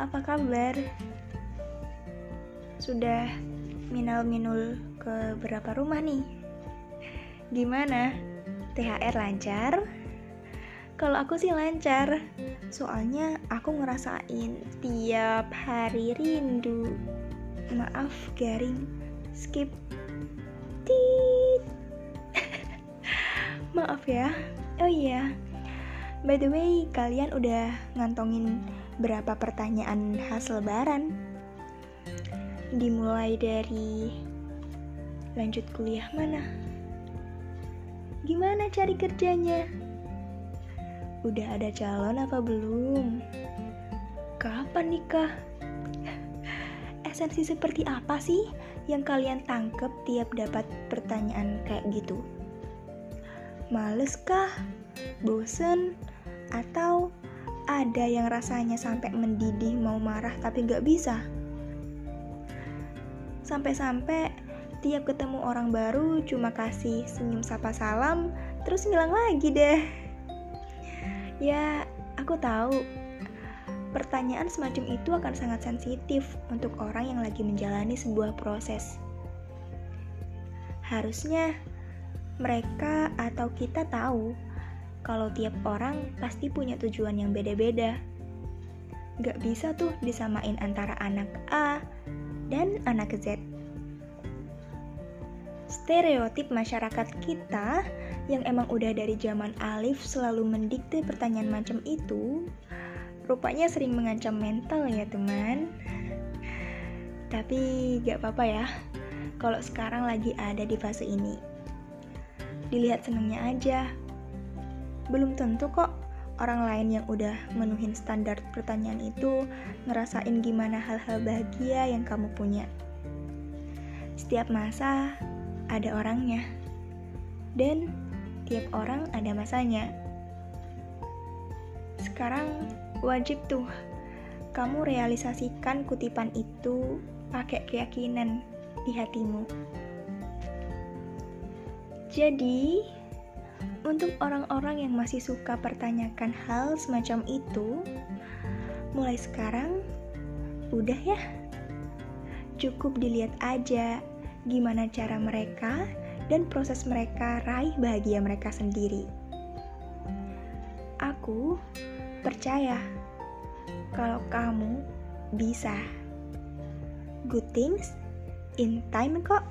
apa kabar? Sudah minal-minul ke berapa rumah nih? Gimana? THR lancar? Kalau aku sih lancar, soalnya aku ngerasain tiap hari rindu. Maaf garing, skip. Tit. Maaf ya. Oh iya. By the way, kalian udah ngantongin berapa pertanyaan khas lebaran? Dimulai dari lanjut kuliah mana? Gimana cari kerjanya? Udah ada calon apa belum? Kapan nikah? Esensi seperti apa sih yang kalian tangkep tiap dapat pertanyaan kayak gitu? Males kah? Bosen? Atau ada yang rasanya sampai mendidih mau marah tapi gak bisa? Sampai-sampai tiap ketemu orang baru cuma kasih senyum sapa salam terus ngilang lagi deh. Ya aku tahu. Pertanyaan semacam itu akan sangat sensitif untuk orang yang lagi menjalani sebuah proses. Harusnya mereka atau kita tahu kalau tiap orang pasti punya tujuan yang beda-beda. Gak bisa tuh disamain antara anak A dan anak Z. Stereotip masyarakat kita yang emang udah dari zaman alif selalu mendikte pertanyaan macam itu rupanya sering mengancam mental ya teman. Tapi gak apa-apa ya kalau sekarang lagi ada di fase ini. Dilihat senengnya aja belum tentu kok orang lain yang udah menuhin standar pertanyaan itu ngerasain gimana hal-hal bahagia yang kamu punya setiap masa ada orangnya, dan tiap orang ada masanya. Sekarang wajib tuh kamu realisasikan kutipan itu pakai keyakinan di hatimu. Jadi, untuk orang-orang yang masih suka pertanyakan hal semacam itu, mulai sekarang udah ya. Cukup dilihat aja gimana cara mereka dan proses mereka raih bahagia mereka sendiri. Aku percaya kalau kamu bisa. Good things in time kok.